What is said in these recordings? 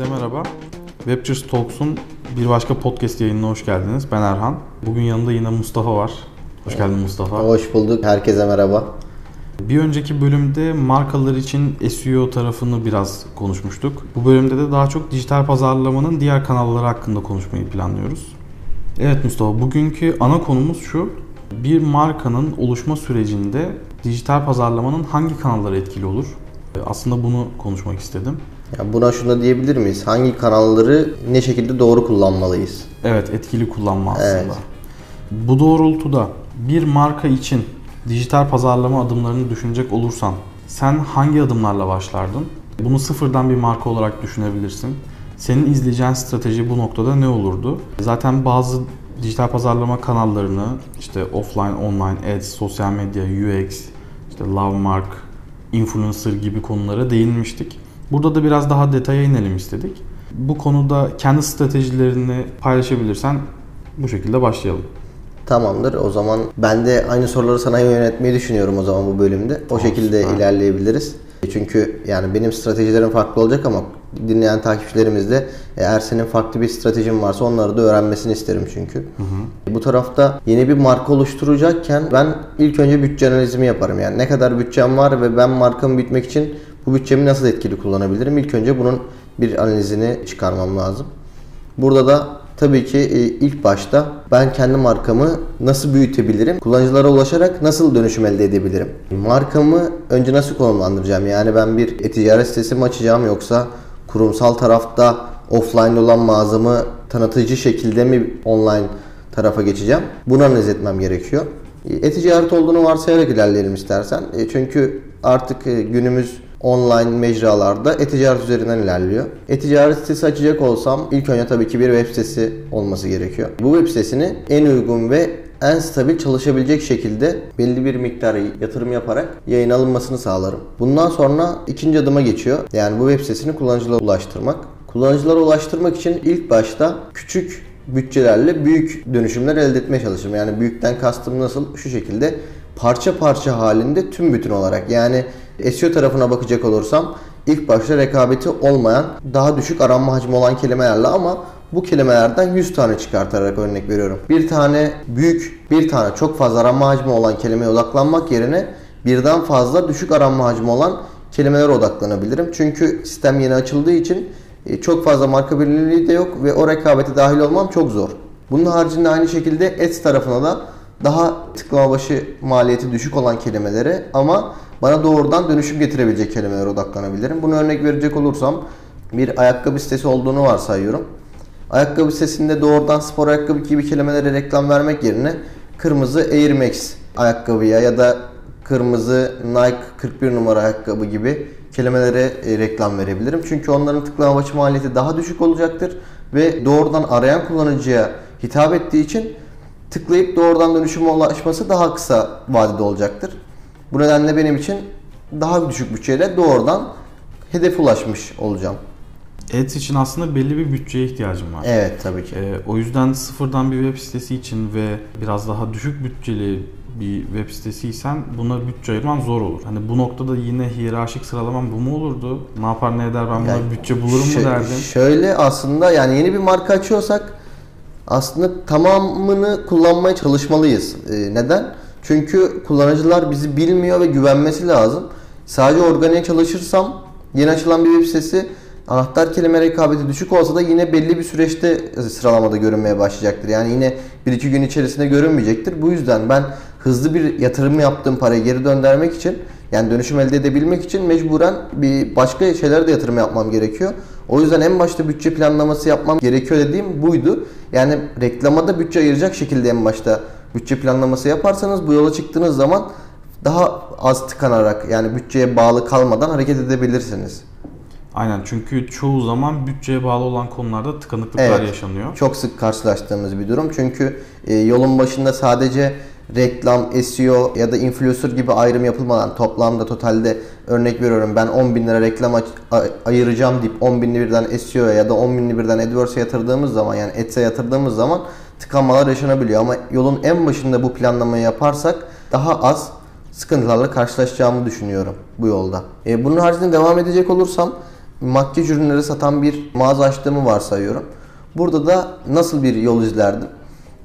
Herkese merhaba. Webchers Talks'un bir başka podcast yayınına hoş geldiniz. Ben Erhan. Bugün yanında yine Mustafa var. Hoş geldin Mustafa. Hoş bulduk. Herkese merhaba. Bir önceki bölümde markalar için SEO tarafını biraz konuşmuştuk. Bu bölümde de daha çok dijital pazarlamanın diğer kanalları hakkında konuşmayı planlıyoruz. Evet Mustafa, bugünkü ana konumuz şu. Bir markanın oluşma sürecinde dijital pazarlamanın hangi kanalları etkili olur? Aslında bunu konuşmak istedim. Ya buna şunu diyebilir miyiz? Hangi kanalları ne şekilde doğru kullanmalıyız? Evet, etkili kullanma aslında. Evet. Bu doğrultuda bir marka için dijital pazarlama adımlarını düşünecek olursan sen hangi adımlarla başlardın? Bunu sıfırdan bir marka olarak düşünebilirsin. Senin izleyeceğin strateji bu noktada ne olurdu? Zaten bazı dijital pazarlama kanallarını işte offline, online, ads, sosyal medya, UX, işte love mark, influencer gibi konulara değinmiştik. Burada da biraz daha detaya inelim istedik. Bu konuda kendi stratejilerini paylaşabilirsen bu şekilde başlayalım. Tamamdır. O zaman ben de aynı soruları sana yönetmeyi düşünüyorum o zaman bu bölümde. O Tamam, şekilde süper. ilerleyebiliriz. Çünkü yani benim stratejilerim farklı olacak ama dinleyen takipçilerimiz de eğer senin farklı bir stratejin varsa onları da öğrenmesini isterim çünkü. Bu tarafta yeni bir marka oluşturacakken ben ilk önce bütçe analizimi yaparım. Yani ne kadar bütçem var ve ben markamı büyütmek için bu bütçemi nasıl etkili kullanabilirim? İlk önce bunun bir analizini çıkarmam lazım. Burada da tabii ki e, ilk başta ben kendi markamı nasıl büyütebilirim? Kullanıcılara ulaşarak nasıl dönüşüm elde edebilirim? Markamı önce nasıl konumlandıracağım? Yani ben bir e-ticaret sitesi mi açacağım yoksa kurumsal tarafta offline olan mağazamı tanıtıcı şekilde mi online tarafa geçeceğim? Bunu analiz etmem gerekiyor. E, E-ticaret olduğunu varsayarak ilerleyelim istersen. E, Çünkü artık günümüz online mecralarda e-ticaret üzerinden ilerliyor. E-ticaret sitesi açacak olsam ilk önce tabii ki bir web sitesi olması gerekiyor. Bu web sitesini en uygun ve en stabil çalışabilecek şekilde belli bir miktar yatırım yaparak yayın alınmasını sağlarım. Bundan sonra ikinci adıma geçiyor. Yani bu web sitesini kullanıcılara ulaştırmak. Kullanıcılara ulaştırmak için ilk başta küçük bütçelerle büyük dönüşümler elde etmeye çalışırım. Yani büyükten kastım nasıl? Şu şekilde parça parça halinde tüm bütün olarak. Yani SEO tarafına bakacak olursam ilk başta rekabeti olmayan daha düşük aranma hacmi olan kelimelerle ama bu kelimelerden 100 tane çıkartarak örnek veriyorum. Bir tane büyük, bir tane çok fazla aranma hacmi olan kelimeye odaklanmak yerine birden fazla düşük aranma hacmi olan kelimelere odaklanabilirim. Çünkü sistem yeni açıldığı için e, çok fazla marka belirliliği de yok ve o rekabete dahil olmam çok zor. Bunun haricinde aynı şekilde Ads tarafına da daha tıklama başı maliyeti düşük olan kelimelere ama bana doğrudan dönüşüm getirebilecek kelimelere odaklanabilirim. Bunu örnek verecek olursam bir ayakkabı sitesi olduğunu varsayıyorum. Ayakkabı sitesinde doğrudan spor ayakkabı gibi kelimelere reklam vermek yerine kırmızı Air Max ayakkabıya ya da kırmızı Nike 41 numara ayakkabı gibi kelimelere e, reklam verebilirim. Çünkü onların tıklama başı maliyeti daha düşük olacaktır ve doğrudan arayan kullanıcıya hitap ettiği için tıklayıp doğrudan dönüşüme ulaşması daha kısa vadede olacaktır. Bu nedenle benim için daha düşük bütçeyle doğrudan hedefe ulaşmış olacağım. Ads için aslında belli bir bütçeye ihtiyacım var. Evet tabii ki. Ee, o yüzden sıfırdan bir web sitesi için ve biraz daha düşük bütçeli bir web sitesiysen buna bütçe ayırman zor olur. Hani bu noktada yine hiyerarşik sıralaman bu mu olurdu? Ne yapar ne eder ben buna Yani bütçe bulurum mu derdin? Şöyle aslında yani yeni bir marka açıyorsak aslında tamamını kullanmaya çalışmalıyız. Ee, neden? Çünkü kullanıcılar bizi bilmiyor ve güvenmesi lazım. Sadece organik çalışırsam yeni açılan bir web sitesi anahtar kelime rekabeti düşük olsa da yine belli bir süreçte sıralamada görünmeye başlayacaktır. Yani yine 1-2 gün içerisinde görünmeyecektir. Bu yüzden ben hızlı bir yatırım yaptığım parayı geri döndürmek için yani dönüşüm elde edebilmek için mecburen bir başka şeylere de yatırım yapmam gerekiyor. O yüzden en başta bütçe planlaması yapmam gerekiyor dediğim buydu. Yani reklama da bütçe ayıracak şekilde en başta bütçe planlaması yaparsanız bu yola çıktığınız zaman daha az tıkanarak yani bütçeye bağlı kalmadan hareket edebilirsiniz. Aynen çünkü çoğu zaman bütçeye bağlı olan konularda tıkanıklıklar Evet. yaşanıyor. Çok sık karşılaştığımız bir durum. Çünkü e, yolun başında sadece reklam, SEO ya da influencer gibi ayrım yapılmadan toplamda totalde örnek veriyorum ben 10 bin lira reklam ayıracağım deyip 10 binli birden SEO'ya ya da 10 binli birden AdWords'e yatırdığımız zaman yani Ads'e yatırdığımız zaman tıkanmalar yaşanabiliyor. Ama yolun en başında bu planlamayı yaparsak daha az sıkıntılarla karşılaşacağımı düşünüyorum bu yolda. E, bunun haricinde devam edecek olursam makyaj ürünleri satan bir mağaza açtığımı varsayıyorum. Burada da nasıl bir yol izlerdim?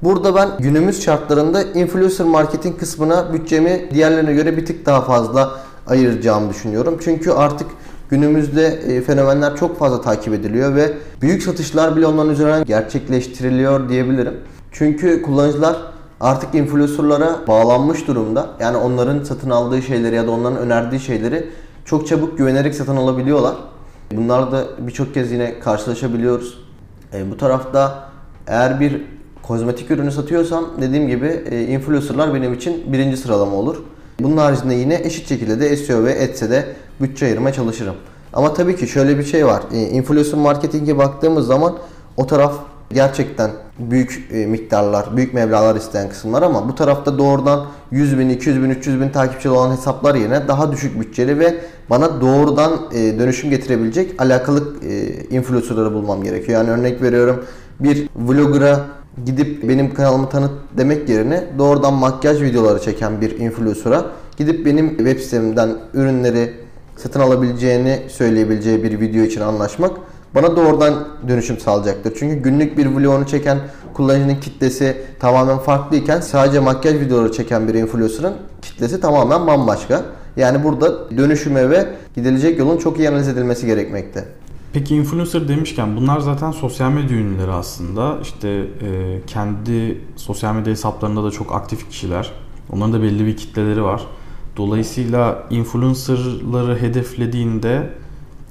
Burada ben günümüz şartlarında influencer marketing kısmına bütçemi diğerlerine göre bir tık daha fazla ayıracağımı düşünüyorum. Çünkü artık günümüzde e, fenomenler çok fazla takip ediliyor ve büyük satışlar bile onların üzerinden gerçekleştiriliyor diyebilirim. Çünkü kullanıcılar artık influencerlara bağlanmış durumda. Yani onların satın aldığı şeyleri ya da onların önerdiği şeyleri çok çabuk güvenerek satın alabiliyorlar. Bunlarla da birçok kez yine karşılaşabiliyoruz. E, bu tarafta eğer bir kozmetik ürünü satıyorsam dediğim gibi e, influencerlar benim için birinci sıralama olur. Bunun haricinde yine eşit şekilde de SEO ve Ads'e de bütçe ayırmaya çalışırım. Ama tabii ki şöyle bir şey var. E, influencer marketing'e baktığımız zaman o taraf gerçekten büyük e, miktarlar, büyük meblağlar isteyen kısımlar ama bu tarafta doğrudan 100 bin, 200 bin, 300 bin takipçili olan hesaplar yerine daha düşük bütçeli ve bana doğrudan e, dönüşüm getirebilecek alakalı e, influencerları bulmam gerekiyor. Yani örnek veriyorum bir vlogger'a gidip benim kanalımı tanıt demek yerine doğrudan makyaj videoları çeken bir influencer'a gidip benim web sitemden ürünleri satın alabileceğini söyleyebileceği bir video için anlaşmak bana doğrudan dönüşüm sağlayacaktır. Çünkü günlük bir vlogunu çeken kullanıcının kitlesi tamamen farklıyken sadece makyaj videoları çeken bir influencer'ın kitlesi tamamen bambaşka. Yani burada dönüşüme ve gidilecek yolun çok iyi analiz edilmesi gerekmekte. Peki influencer demişken bunlar zaten sosyal medya ünlüleri aslında. İşte e, kendi sosyal medya hesaplarında da çok aktif kişiler. Onların da belli bir kitleleri var. Dolayısıyla influencerları hedeflediğinde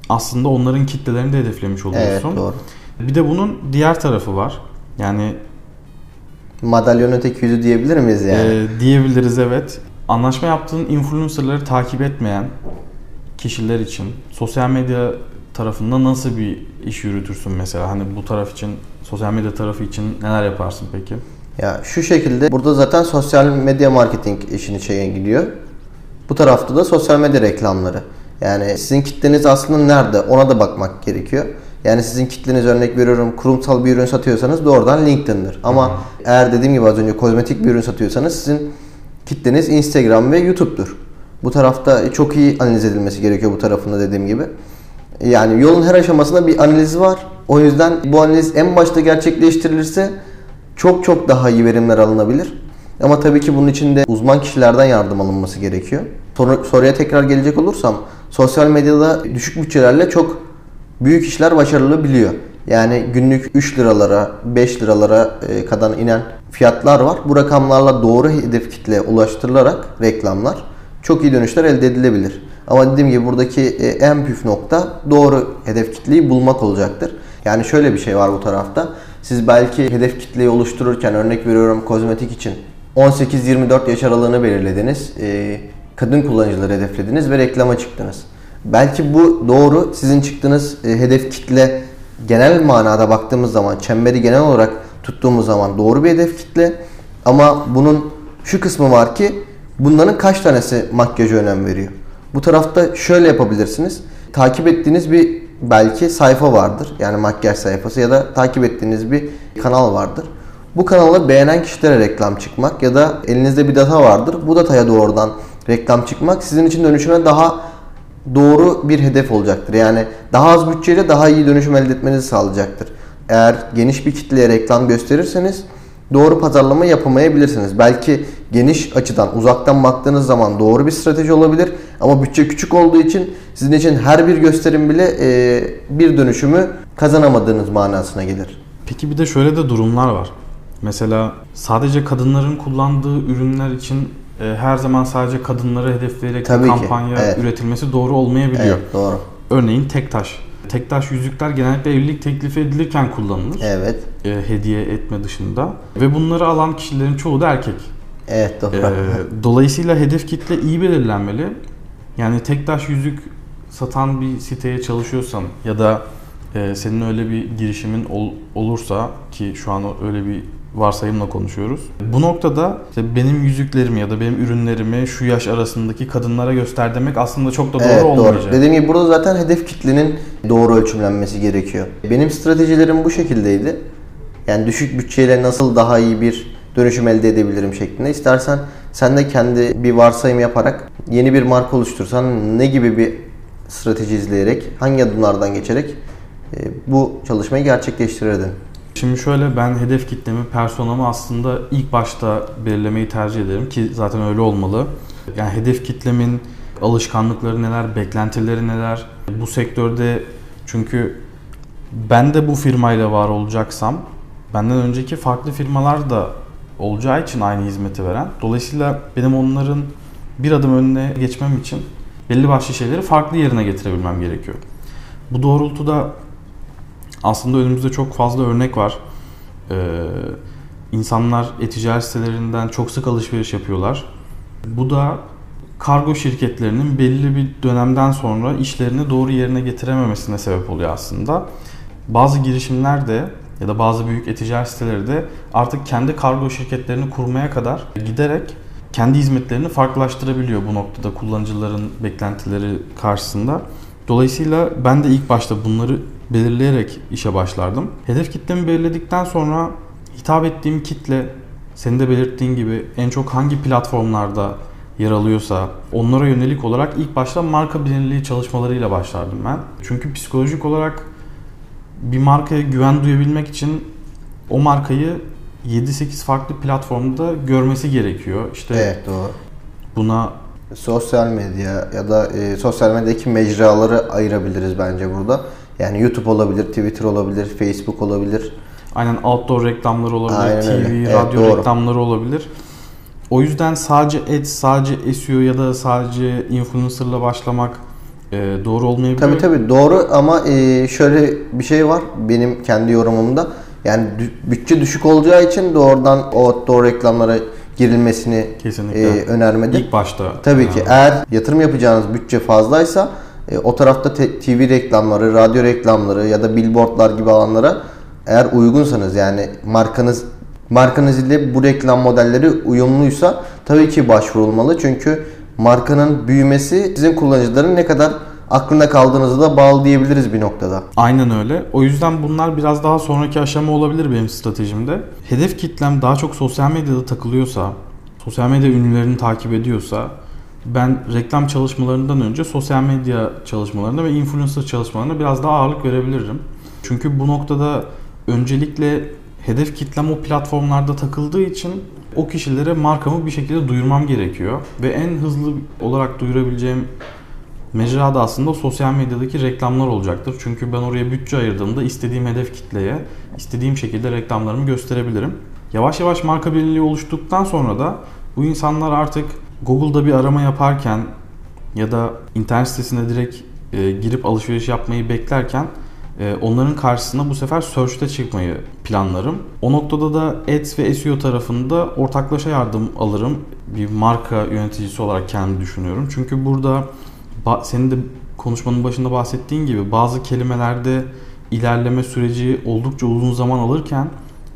aslında onların kitlelerini de hedeflemiş oluyorsun. Evet doğru. Bir de bunun diğer tarafı var. Yani Madalyonun tek yüzü diyebilir miyiz yani? e, diyebiliriz evet. Anlaşma yaptığın influencerları takip etmeyen kişiler için sosyal medya tarafında nasıl bir iş yürütürsün mesela? Hani bu taraf için, sosyal medya tarafı için neler yaparsın peki? Ya şu şekilde burada zaten sosyal medya marketing işini şeye gidiyor. Bu tarafta da sosyal medya reklamları. Yani sizin kitleniz aslında nerede ona da bakmak gerekiyor. Yani sizin kitleniz örnek veriyorum kurumsal bir ürün satıyorsanız doğrudan LinkedIn'dir. Ama eğer dediğim gibi az önce kozmetik bir ürün satıyorsanız sizin kitleniz Instagram ve YouTube'dur. Bu tarafta çok iyi analiz edilmesi gerekiyor bu tarafında dediğim gibi. Yani yolun her aşamasında bir analiz var. O yüzden bu analiz en başta gerçekleştirilirse çok çok daha iyi verimler alınabilir. Ama tabii ki bunun için de uzman kişilerden yardım alınması gerekiyor. Soru, soruya tekrar gelecek olursam sosyal medyada düşük bütçelerle çok büyük işler başarılı biliyor. Yani günlük 3 liralara, 5 liralara e, kadar inen fiyatlar var. Bu rakamlarla doğru hedef kitleye ulaştırılarak reklamlar çok iyi dönüşler elde edilebilir. Ama dediğim gibi buradaki e, en püf nokta doğru hedef kitleyi bulmak olacaktır. Yani şöyle bir şey var bu tarafta. Siz belki hedef kitleyi oluştururken örnek veriyorum kozmetik için 18-24 yaş aralığını belirlediniz. E, kadın kullanıcıları hedeflediniz ve reklama çıktınız. Belki bu doğru sizin çıktığınız e, hedef kitle genel manada baktığımız zaman çemberi genel olarak tuttuğumuz zaman doğru bir hedef kitle ama bunun şu kısmı var ki bunların kaç tanesi makyaja önem veriyor? Bu tarafta şöyle yapabilirsiniz. Takip ettiğiniz bir belki sayfa vardır. Yani makyaj sayfası ya da takip ettiğiniz bir kanal vardır. Bu kanala beğenen kişilere reklam çıkmak ya da elinizde bir data vardır. Bu dataya doğrudan reklam çıkmak sizin için dönüşüme daha doğru bir hedef olacaktır. Yani daha az bütçeyle daha iyi dönüşüm elde etmenizi sağlayacaktır. Eğer geniş bir kitleye reklam gösterirseniz doğru pazarlama yapamayabilirsiniz. Belki geniş açıdan uzaktan baktığınız zaman doğru bir strateji olabilir ama bütçe küçük olduğu için sizin için her bir gösterim bile e, bir dönüşümü kazanamadığınız manasına gelir. Peki bir de şöyle de durumlar var. Mesela sadece kadınların kullandığı ürünler için e, her zaman sadece kadınları hedefleyerek Tabii bir ki, kampanya evet. üretilmesi doğru olmayabiliyor. Evet doğru. Örneğin tektaş. Tektaş yüzükler genellikle evlilik teklifi edilirken kullanılır. Evet. E, hediye etme dışında. Ve bunları alan kişilerin çoğu da erkek. Evet doğru. E, dolayısıyla hedef kitle iyi belirlenmeli. Yani tektaş yüzük satan bir siteye çalışıyorsan ya da e, senin öyle bir girişimin ol- olursa ki şu an öyle bir varsayımla konuşuyoruz. Bu noktada işte benim yüzüklerimi ya da benim ürünlerimi şu yaş arasındaki kadınlara göster demek aslında çok da doğru Evet olmayacak. doğru. Dediğim gibi burada zaten hedef kitlenin doğru ölçümlenmesi gerekiyor. Benim stratejilerim bu şekildeydi. Yani düşük bütçeyle nasıl daha iyi bir dönüşüm elde edebilirim şeklinde. İstersen sen de kendi bir varsayım yaparak yeni bir marka oluştursan ne gibi bir strateji izleyerek, hangi adımlardan geçerek e, bu çalışmayı gerçekleştirirdin? Şimdi şöyle ben hedef kitlemi, personamı aslında ilk başta belirlemeyi tercih ederim ki zaten öyle olmalı. Yani hedef kitlemin alışkanlıkları neler, beklentileri neler? Bu sektörde çünkü ben de bu firmayla var olacaksam benden önceki farklı firmalar da olacağı için aynı hizmeti veren. Dolayısıyla benim onların bir adım önüne geçmem için belli başlı şeyleri farklı yerine getirebilmem gerekiyor. Bu doğrultuda aslında önümüzde çok fazla örnek var. Ee, insanlar e-ticaret sitelerinden çok sık alışveriş yapıyorlar. Bu da kargo şirketlerinin belli bir dönemden sonra işlerini doğru yerine getirememesine sebep oluyor aslında. Bazı girişimler de ya da bazı büyük e-ticaret siteleri de artık kendi kargo şirketlerini kurmaya kadar giderek kendi hizmetlerini farklılaştırabiliyor bu noktada kullanıcıların beklentileri karşısında. Dolayısıyla ben de ilk başta bunları belirleyerek işe başlardım. Hedef kitlemi belirledikten sonra hitap ettiğim kitle senin de belirttiğin gibi en çok hangi platformlarda yer alıyorsa onlara yönelik olarak ilk başta marka bilinirliği çalışmalarıyla başlardım ben. Çünkü psikolojik olarak bir markaya güven duyabilmek için o markayı 7-8 farklı platformda görmesi gerekiyor. İşte Evet doğru. buna Sosyal medya ya da e, sosyal medyadaki mecraları ayırabiliriz bence burada. Yani YouTube olabilir, Twitter olabilir, Facebook olabilir. aynen outdoor reklamları olabilir, Aynen TV, öyle. Evet, radyo doğru. reklamları olabilir. O yüzden sadece ads, sadece SEO ya da sadece influencer'la başlamak e, doğru olmayabilir. Tabii tabii doğru ama e, şöyle bir şey var benim kendi yorumumda. Yani bütçe düşük olacağı için doğrudan o outdoor reklamlara girilmesini Kesinlikle. e, önermedim. İlk başta. Tabii ki Yani eğer yatırım yapacağınız bütçe fazlaysa e, o tarafta TV reklamları, radyo reklamları ya da billboardlar gibi alanlara eğer uygunsanız yani markanız markanız ile bu reklam modelleri uyumluysa tabii ki başvurulmalı. Çünkü markanın büyümesi sizin kullanıcıların ne kadar aklında kaldığınızı da bağlı diyebiliriz bir noktada. Aynen öyle. O yüzden bunlar biraz daha sonraki aşama olabilir benim stratejimde. Hedef kitlem daha çok sosyal medyada takılıyorsa, sosyal medya ünlülerini takip ediyorsa ben reklam çalışmalarından önce sosyal medya çalışmalarına ve influencer çalışmalarına biraz daha ağırlık verebilirim. Çünkü bu noktada öncelikle hedef kitlem o platformlarda takıldığı için o kişilere markamı bir şekilde duyurmam gerekiyor. Ve en hızlı olarak duyurabileceğim mecra da aslında sosyal medyadaki reklamlar olacaktır. Çünkü ben oraya bütçe ayırdığımda istediğim hedef kitleye istediğim şekilde reklamlarımı gösterebilirim. Yavaş yavaş marka bilinirliği oluştuktan sonra da bu insanlar artık Google'da bir arama yaparken ya da internet sitesine direkt e, girip alışveriş yapmayı beklerken e, onların karşısına bu sefer search'te çıkmayı planlarım. O noktada da Ads ve SEO tarafında ortaklaşa yardım alırım. Bir marka yöneticisi olarak kendimi düşünüyorum. Çünkü burada senin de konuşmanın başında bahsettiğin gibi bazı kelimelerde ilerleme süreci oldukça uzun zaman alırken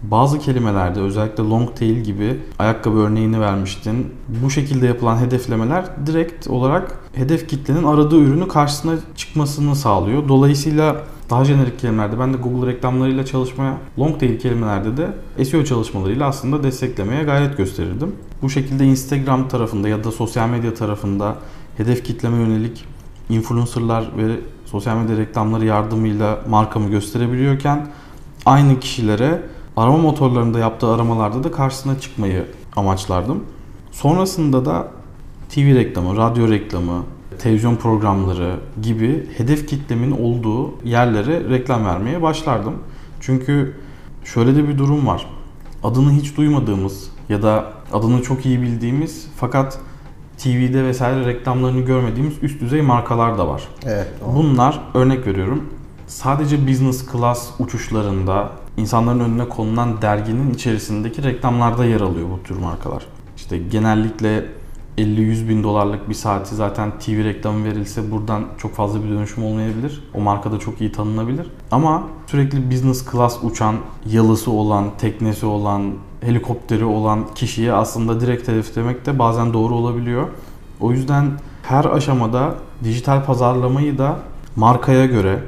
bazı kelimelerde özellikle long tail gibi ayakkabı örneğini vermiştin. Bu şekilde yapılan hedeflemeler direkt olarak hedef kitlenin aradığı ürünü karşısına çıkmasını sağlıyor. Dolayısıyla daha jenerik kelimelerde ben de Google reklamlarıyla çalışmaya, long tail kelimelerde de SEO çalışmalarıyla aslında desteklemeye gayret gösterirdim. Bu şekilde Instagram tarafında ya da sosyal medya tarafında hedef kitleme yönelik influencerlar ve sosyal medya reklamları yardımıyla markamı gösterebiliyorken aynı kişilere arama motorlarında yaptığı aramalarda da karşısına çıkmayı amaçlardım. Sonrasında da TV reklamı, radyo reklamı, televizyon programları gibi hedef kitlemin olduğu yerlere reklam vermeye başlardım. Çünkü şöyle de bir durum var. Adını hiç duymadığımız ya da adını çok iyi bildiğimiz fakat TV'de vesaire reklamlarını görmediğimiz üst düzey markalar da var. Evet. doğru. Bunlar örnek veriyorum. Sadece business class uçuşlarında insanların önüne konulan derginin içerisindeki reklamlarda yer alıyor bu tür markalar. İşte genellikle 50-100 bin dolarlık bir saati zaten TV reklamı verilse buradan çok fazla bir dönüşüm olmayabilir. O marka da çok iyi tanınabilir. Ama sürekli business class uçan, yalısı olan, teknesi olan, helikopteri olan kişiye aslında direkt hedeflemek de bazen doğru olabiliyor. O yüzden her aşamada dijital pazarlamayı da markaya göre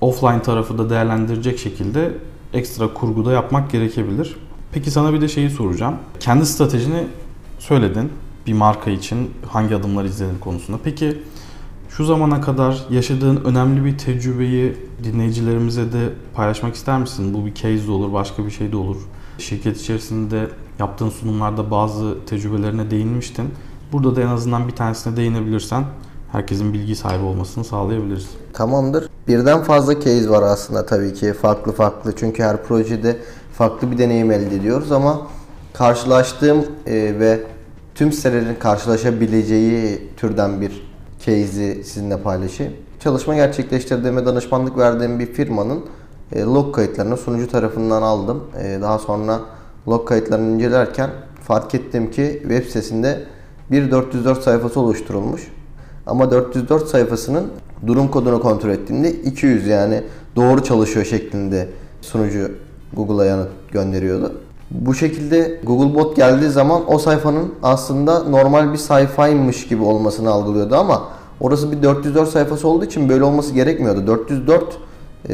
offline tarafı da değerlendirecek şekilde ekstra kurguda yapmak gerekebilir. Peki sana bir de şeyi soracağım. Kendi stratejini söyledin bir marka için hangi adımlar izledin konusunda. Peki Şu zamana kadar yaşadığın önemli bir tecrübeyi dinleyicilerimize de paylaşmak ister misin? Bu bir case de olur, başka bir şey de olur. Şirket içerisinde yaptığın sunumlarda bazı tecrübelerine değinmiştin. Burada da en azından bir tanesine değinebilirsen herkesin bilgi sahibi olmasını sağlayabiliriz. Tamamdır. Birden fazla case var aslında tabii ki farklı farklı. Çünkü her projede farklı bir deneyim elde ediyoruz ama karşılaştığım e, ve tüm sitelerin karşılaşabileceği türden bir case'i sizinle paylaşayım. Çalışma gerçekleştirdiğim ve danışmanlık verdiğim bir firmanın e, log kayıtlarını sunucu tarafından aldım. E, daha sonra log kayıtlarını incelerken fark ettim ki web sitesinde bir 404 sayfası oluşturulmuş. Ama 404 sayfasının durum kodunu kontrol ettiğimde 200 yani doğru çalışıyor şeklinde sunucu Google'a yanıt gönderiyordu. Bu şekilde Google Bot geldiği zaman o sayfanın aslında normal bir sayfaymış gibi olmasını algılıyordu ama orası bir 404 sayfası olduğu için böyle olması gerekmiyordu. 404 e,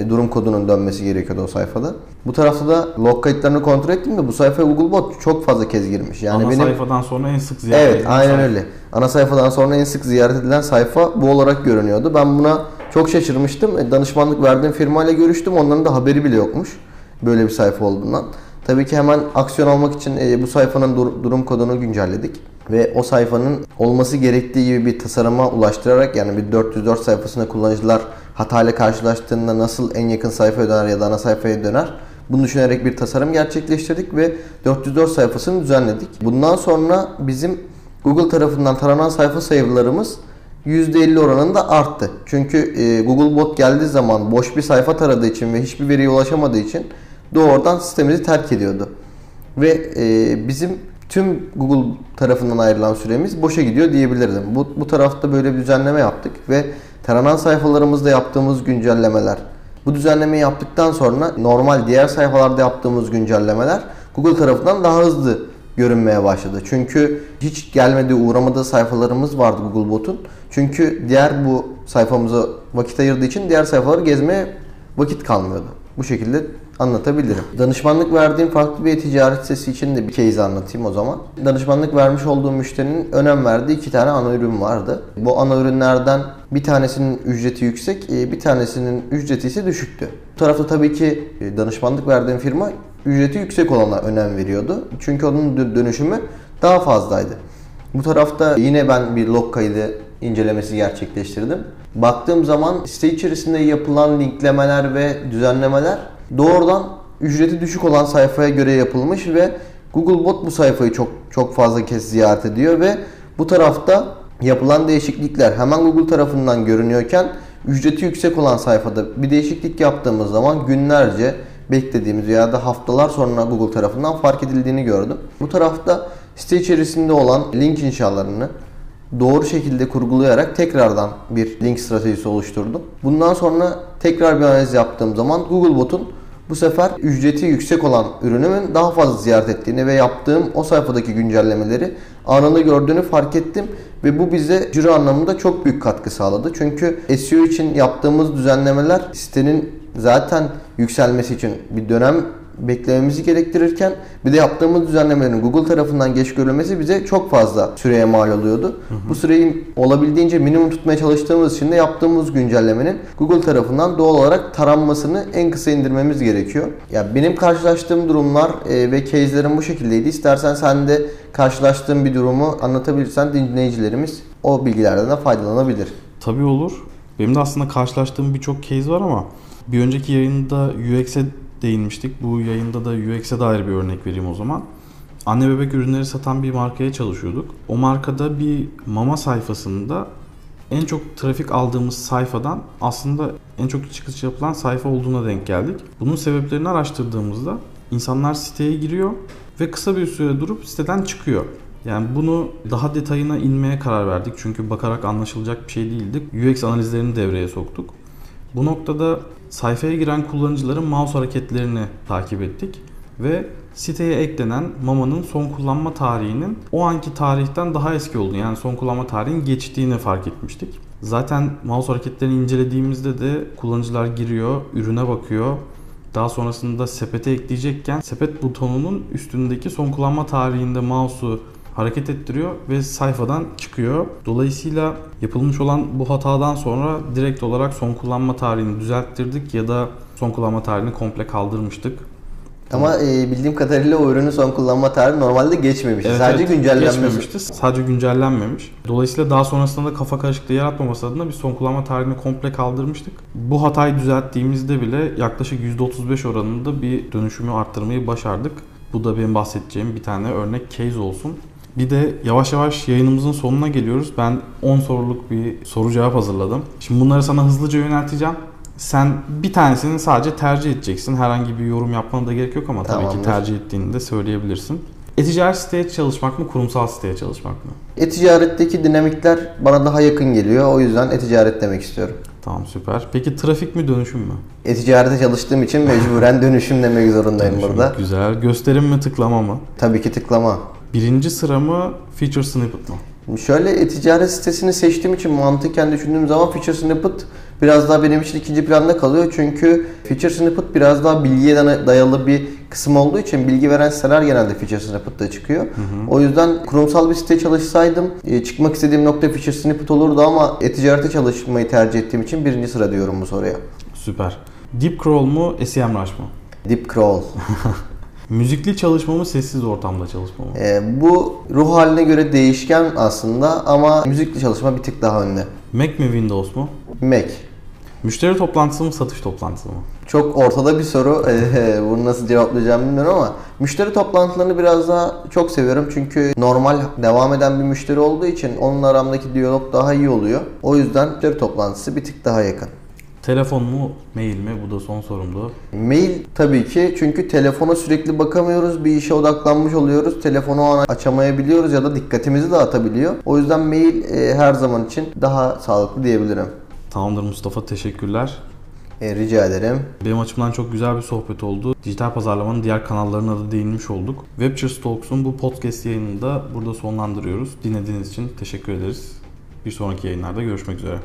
durum kodunun dönmesi gerekiyordu o sayfada. Bu tarafta da log kayıtlarını kontrol ettim de bu sayfaya Google Bot çok fazla kez girmiş. Yani Ana benim sayfadan sonra en sık ziyaret Evet, aynen sayfa. öyle. Ana sayfadan sonra en sık ziyaret edilen sayfa bu olarak görünüyordu. Ben buna çok şaşırmıştım. E, danışmanlık verdiğim firmayla görüştüm. Onların da haberi bile yokmuş böyle bir sayfa olduğundan. Tabii ki hemen aksiyon almak için e, bu sayfanın dur- durum kodunu güncelledik ve o sayfanın olması gerektiği gibi bir tasarıma ulaştırarak yani bir 404 sayfasında kullanıcılar hatayla karşılaştığında nasıl en yakın sayfaya döner ya da ana sayfaya döner bunu düşünerek bir tasarım gerçekleştirdik ve 404 sayfasını düzenledik. Bundan sonra bizim Google tarafından taranan sayfa sayılarımız %50 oranında arttı. Çünkü e, Google Bot geldiği zaman boş bir sayfa taradığı için ve hiçbir veriye ulaşamadığı için doğrudan sistemimizi terk ediyordu. Ve e, bizim tüm Google tarafından ayrılan süremiz boşa gidiyor diyebilirdim. Bu, bu tarafta böyle bir düzenleme yaptık ve taranan sayfalarımızda yaptığımız güncellemeler. Bu düzenlemeyi yaptıktan sonra normal diğer sayfalarda yaptığımız güncellemeler Google tarafından daha hızlı görünmeye başladı. Çünkü hiç gelmediği, uğramadığı sayfalarımız vardı Google Bot'un. Çünkü diğer bu sayfamıza vakit ayırdığı için diğer sayfaları gezmeye vakit kalmıyordu. Bu şekilde anlatabilirim. Danışmanlık verdiğim farklı bir ticaret sitesi için de bir case anlatayım o zaman. Danışmanlık vermiş olduğum müşterinin önem verdiği iki tane ana ürün vardı. Bu ana ürünlerden bir tanesinin ücreti yüksek, e, bir tanesinin ücreti ise düşüktü. Bu tarafta tabii ki e, danışmanlık verdiğim firma ücreti yüksek olana önem veriyordu. Çünkü onun dönüşümü daha fazlaydı. Bu tarafta yine ben bir log kaydı incelemesi gerçekleştirdim. Baktığım zaman site içerisinde yapılan linklemeler ve düzenlemeler doğrudan ücreti düşük olan sayfaya göre yapılmış ve Google Bot bu sayfayı çok çok fazla kez ziyaret ediyor ve bu tarafta yapılan değişiklikler hemen Google tarafından görünüyorken ücreti yüksek olan sayfada bir değişiklik yaptığımız zaman günlerce beklediğimiz veya da haftalar sonra Google tarafından fark edildiğini gördüm. Bu tarafta site içerisinde olan link inşalarını doğru şekilde kurgulayarak tekrardan bir link stratejisi oluşturdum. Bundan sonra tekrar bir analiz yaptığım zaman Google Bot'un bu sefer ücreti yüksek olan ürünümün daha fazla ziyaret ettiğini ve yaptığım o sayfadaki güncellemeleri anında gördüğünü fark ettim ve bu bize ciro anlamında çok büyük katkı sağladı. Çünkü SEO için yaptığımız düzenlemeler sitenin zaten yükselmesi için bir dönem beklememizi gerektirirken bir de yaptığımız düzenlemelerin Google tarafından geç görülmesi bize çok fazla süreye mal oluyordu. Hı hı. Bu süreyi olabildiğince minimum tutmaya çalıştığımız için de yaptığımız güncellemenin Google tarafından doğal olarak taranmasını en kısa indirmemiz gerekiyor. Ya benim karşılaştığım durumlar e, ve case'lerim bu şekildeydi. İstersen sen de karşılaştığın bir durumu anlatabilirsen dinleyicilerimiz o bilgilerden de faydalanabilir. Tabii olur. Benim de aslında karşılaştığım birçok case var ama bir önceki yayında UX'e değinmiştik. Bu yayında da UX'e dair bir örnek vereyim o zaman. Anne bebek ürünleri satan bir markaya çalışıyorduk. O markada bir mama sayfasında en çok trafik aldığımız sayfadan aslında en çok çıkış yapılan sayfa olduğuna denk geldik. Bunun sebeplerini araştırdığımızda insanlar siteye giriyor ve kısa bir süre durup siteden çıkıyor. Yani bunu daha detayına inmeye karar verdik. Çünkü bakarak anlaşılacak bir şey değildi. UX analizlerini devreye soktuk. Bu noktada sayfaya giren kullanıcıların mouse hareketlerini takip ettik ve siteye eklenen Mama'nın son kullanma tarihinin o anki tarihten daha eski olduğunu yani son kullanma tarihin geçtiğini fark etmiştik. Zaten mouse hareketlerini incelediğimizde de kullanıcılar giriyor, ürüne bakıyor. Daha sonrasında sepete ekleyecekken sepet butonunun üstündeki son kullanma tarihinde mouse'u hareket ettiriyor ve sayfadan çıkıyor. Dolayısıyla yapılmış olan bu hatadan sonra direkt olarak son kullanma tarihini düzelttirdik ya da son kullanma tarihini komple kaldırmıştık. Ama e, bildiğim kadarıyla o ürünün son kullanma tarihi normalde geçmemiş. Evet, Sadece evet, güncellenmesi. geçmemişti. Sadece güncellenmemiş. Dolayısıyla daha sonrasında da kafa karışıklığı yaratmaması adına biz son kullanma tarihini komple kaldırmıştık. Bu hatayı düzelttiğimizde bile yaklaşık %35 oranında bir dönüşümü arttırmayı başardık. Bu da benim bahsedeceğim bir tane örnek case olsun. Bir de yavaş yavaş yayınımızın sonuna geliyoruz. Ben 10 soruluk bir soru cevap hazırladım. Şimdi bunları sana hızlıca yönelteceğim. Sen bir tanesini sadece tercih edeceksin. Herhangi bir yorum yapmana da gerek yok ama tabii ki tercih ettiğini de söyleyebilirsin. E-ticaret siteye çalışmak mı, kurumsal siteye çalışmak mı? E-ticaretteki dinamikler bana daha yakın geliyor. O yüzden e-ticaret demek istiyorum. Tamam süper. Peki trafik mi dönüşüm mü? E-ticarete çalıştığım için mecburen dönüşüm demek zorundayım Dönüşüm, burada. Güzel. Gösterim mi tıklama mı? Tabii ki tıklama. Birinci sıra mı feature snippet mı? Şöyle e-ticaret sitesini seçtiğim için mantıken düşündüğüm zaman Feature Snippet biraz daha benim için ikinci planda kalıyor. Çünkü Feature Snippet biraz daha bilgiye dayalı bir kısım olduğu için bilgi veren siteler genelde Feature Snippet'ta çıkıyor. O yüzden kurumsal bir site çalışsaydım e, çıkmak istediğim nokta Feature Snippet olurdu ama e-ticarete çalışmayı tercih ettiğim için birinci sıra diyorum bu soruya. Süper. Deep crawl mu, SEMrush mı? Deep Crawl. Müzikli çalışma mı, sessiz ortamda çalışma mı? E, bu ruh haline göre değişken aslında ama müzikli çalışma bir tık daha önde. Mac mi, Windows mu? Mac. Müşteri toplantısı mı, satış toplantısı mı? Çok ortada bir soru. Eee, Bunu nasıl cevaplayacağımı bilmiyorum ama müşteri toplantılarını biraz daha çok seviyorum. Çünkü normal devam eden bir müşteri olduğu için onunla aramdaki diyalog daha iyi oluyor. O yüzden müşteri toplantısı bir tık daha yakın. Telefon mu, mail mi? Bu da son sorumdu. Mail tabii ki çünkü telefona sürekli bakamıyoruz. Bir işe odaklanmış oluyoruz. Telefonu o an açamayabiliyoruz ya da dikkatimizi dağıtabiliyor. O yüzden mail e, her zaman için daha sağlıklı diyebilirim. Tamamdır Mustafa, teşekkürler. E, rica ederim. Benim açımdan çok güzel bir sohbet oldu. Dijital pazarlamanın diğer kanallarına da değinmiş olduk. Webchers Talks'un bu podcast yayınını da burada sonlandırıyoruz. Dinlediğiniz için teşekkür ederiz. Bir sonraki yayınlarda görüşmek üzere.